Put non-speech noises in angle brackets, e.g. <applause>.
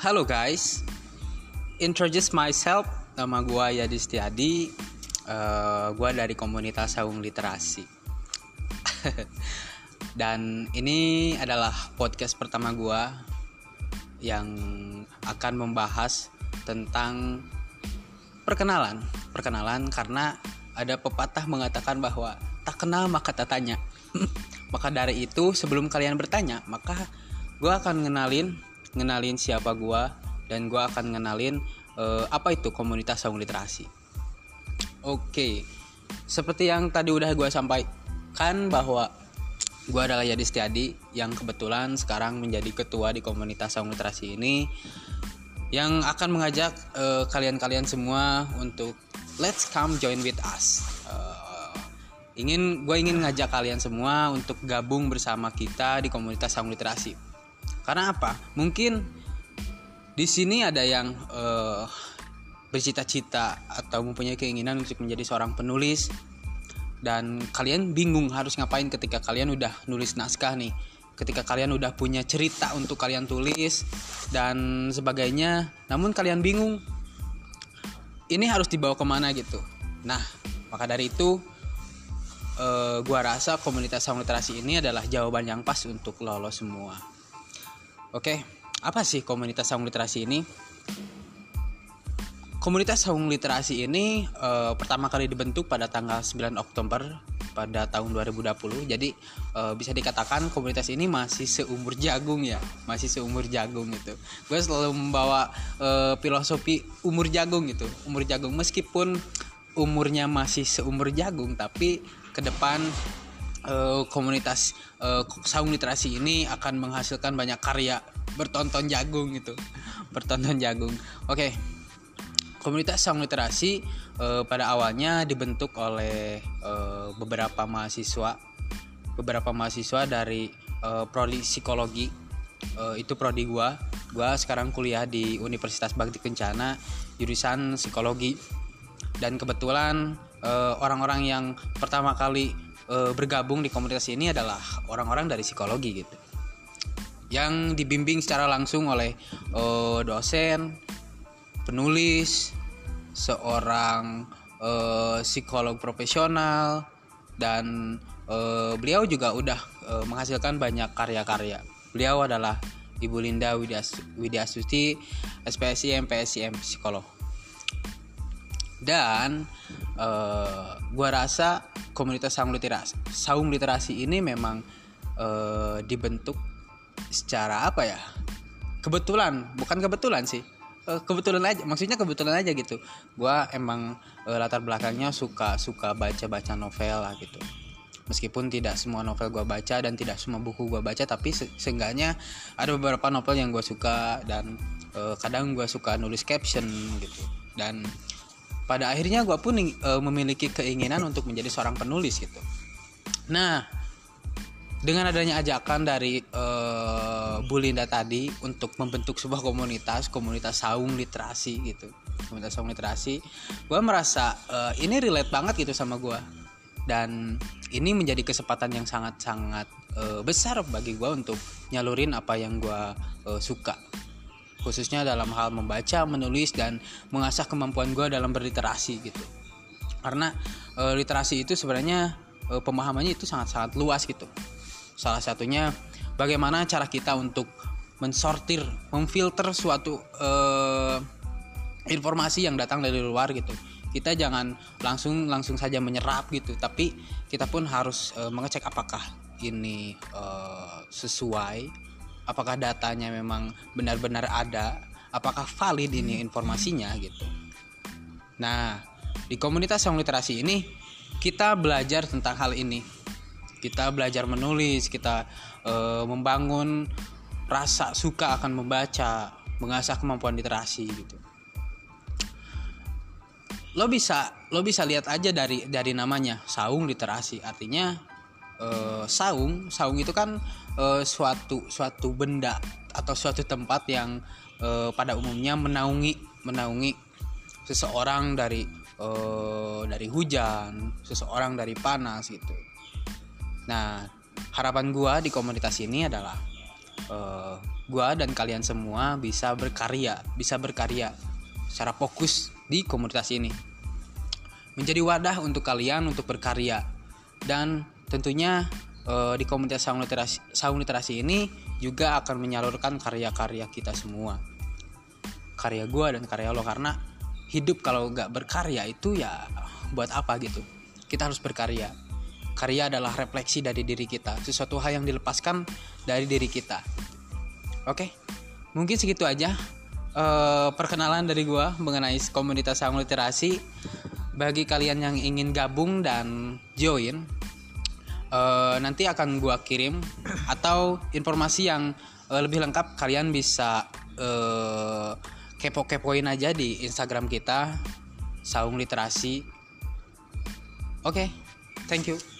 Halo guys, introduce myself. Nama gue Yadi Setiadi. Uh, gue dari komunitas Saung Literasi. <laughs> Dan ini adalah podcast pertama gue yang akan membahas tentang perkenalan. Perkenalan karena ada pepatah mengatakan bahwa tak kenal maka tak tanya. <laughs> maka dari itu sebelum kalian bertanya, maka gue akan ngenalin ngenalin siapa gue dan gue akan ngenalin uh, apa itu komunitas saung literasi. Oke, seperti yang tadi udah gue sampaikan bahwa gue adalah Yadi Setiadi yang kebetulan sekarang menjadi ketua di komunitas saung literasi ini yang akan mengajak eh, kalian-kalian semua untuk let's come join with us. Uh, ingin gue ingin ngajak kalian semua untuk gabung bersama kita di komunitas saung literasi karena apa? Mungkin di sini ada yang uh, bercita-cita atau mempunyai keinginan untuk menjadi seorang penulis. Dan kalian bingung harus ngapain ketika kalian udah nulis naskah nih. Ketika kalian udah punya cerita untuk kalian tulis dan sebagainya. Namun kalian bingung ini harus dibawa ke mana gitu. Nah maka dari itu uh, gua rasa komunitas sound literasi ini adalah jawaban yang pas untuk lolos semua Oke, apa sih komunitas saung literasi ini? Komunitas saung literasi ini uh, pertama kali dibentuk pada tanggal 9 Oktober pada tahun 2020. Jadi uh, bisa dikatakan komunitas ini masih seumur jagung ya, masih seumur jagung gitu. Gue selalu membawa uh, filosofi umur jagung gitu, umur jagung meskipun umurnya masih seumur jagung tapi ke depan uh, komunitas uh, saung literasi ini akan menghasilkan banyak karya bertonton jagung gitu. <laughs> Bertonton jagung. Oke. Okay. komunitas saung literasi uh, pada awalnya dibentuk oleh uh, beberapa mahasiswa beberapa mahasiswa dari uh, prodi psikologi. Uh, itu prodi gua. Gua sekarang kuliah di Universitas Bakti Kencana jurusan psikologi. Dan kebetulan orang-orang uh, yang pertama kali e, bergabung di komunitas ini adalah orang-orang dari psikologi gitu. Yang dibimbing secara langsung oleh e, dosen penulis seorang e, psikolog profesional dan e, beliau juga udah e, menghasilkan banyak karya-karya. Beliau adalah Ibu Linda Widya Astuti SPSI MPSI psikolog. Dan uh, gua rasa komunitas saung literasi. Saung literasi ini memang uh, dibentuk secara apa ya? Kebetulan bukan kebetulan sih. Uh, kebetulan aja maksudnya kebetulan aja gitu. Gue emang uh, latar belakangnya suka suka baca baca novel lah gitu. Meskipun tidak semua novel gue baca dan tidak semua buku gue baca tapi se seenggaknya ada beberapa novel yang gue suka dan uh, kadang gue suka nulis caption gitu. Dan pada akhirnya gue pun e, memiliki keinginan untuk menjadi seorang penulis gitu. Nah dengan adanya ajakan dari e, Bu Linda tadi untuk membentuk sebuah komunitas komunitas saung literasi gitu komunitas saung literasi gue merasa e, ini relate banget gitu sama gue dan ini menjadi kesempatan yang sangat sangat e, besar bagi gue untuk nyalurin apa yang gue e, suka khususnya dalam hal membaca, menulis dan mengasah kemampuan gue dalam berliterasi gitu. Karena e, literasi itu sebenarnya e, pemahamannya itu sangat-sangat luas gitu. Salah satunya bagaimana cara kita untuk mensortir, memfilter suatu e, informasi yang datang dari luar gitu. Kita jangan langsung langsung saja menyerap gitu, tapi kita pun harus e, mengecek apakah ini e, sesuai apakah datanya memang benar-benar ada? Apakah valid ini informasinya gitu? Nah di komunitas yang literasi ini kita belajar tentang hal ini. Kita belajar menulis kita e, membangun rasa suka akan membaca mengasah kemampuan literasi gitu. Lo bisa lo bisa lihat aja dari dari namanya saung literasi. Artinya uh, saung. Saung itu kan uh, suatu suatu benda atau suatu tempat yang uh, pada umumnya menaungi menaungi seseorang dari uh, dari hujan seseorang dari panas gitu. Nah harapan gua di komunitas ini adalah uh, gua dan kalian semua bisa berkarya bisa berkarya secara fokus di komunitas ini. Menjadi wadah untuk kalian untuk berkarya dan tentunya uh, di komunitas saung literasi saung literasi ini juga akan menyalurkan karya-karya kita semua. Karya gua dan karya lo karena hidup kalau nggak berkarya itu ya buat apa gitu? Kita harus berkarya. Karya adalah refleksi dari diri kita sesuatu hal yang dilepaskan dari diri kita. Oke? Mungkin segitu aja uh, perkenalan dari gua mengenai komunitas saung literasi. Bagi kalian yang ingin gabung dan join uh, nanti akan gua kirim <clears throat> atau informasi yang uh, lebih lengkap kalian bisa uh, kepo-kepoin aja di Instagram kita Saung Literasi. Oke, okay, thank you.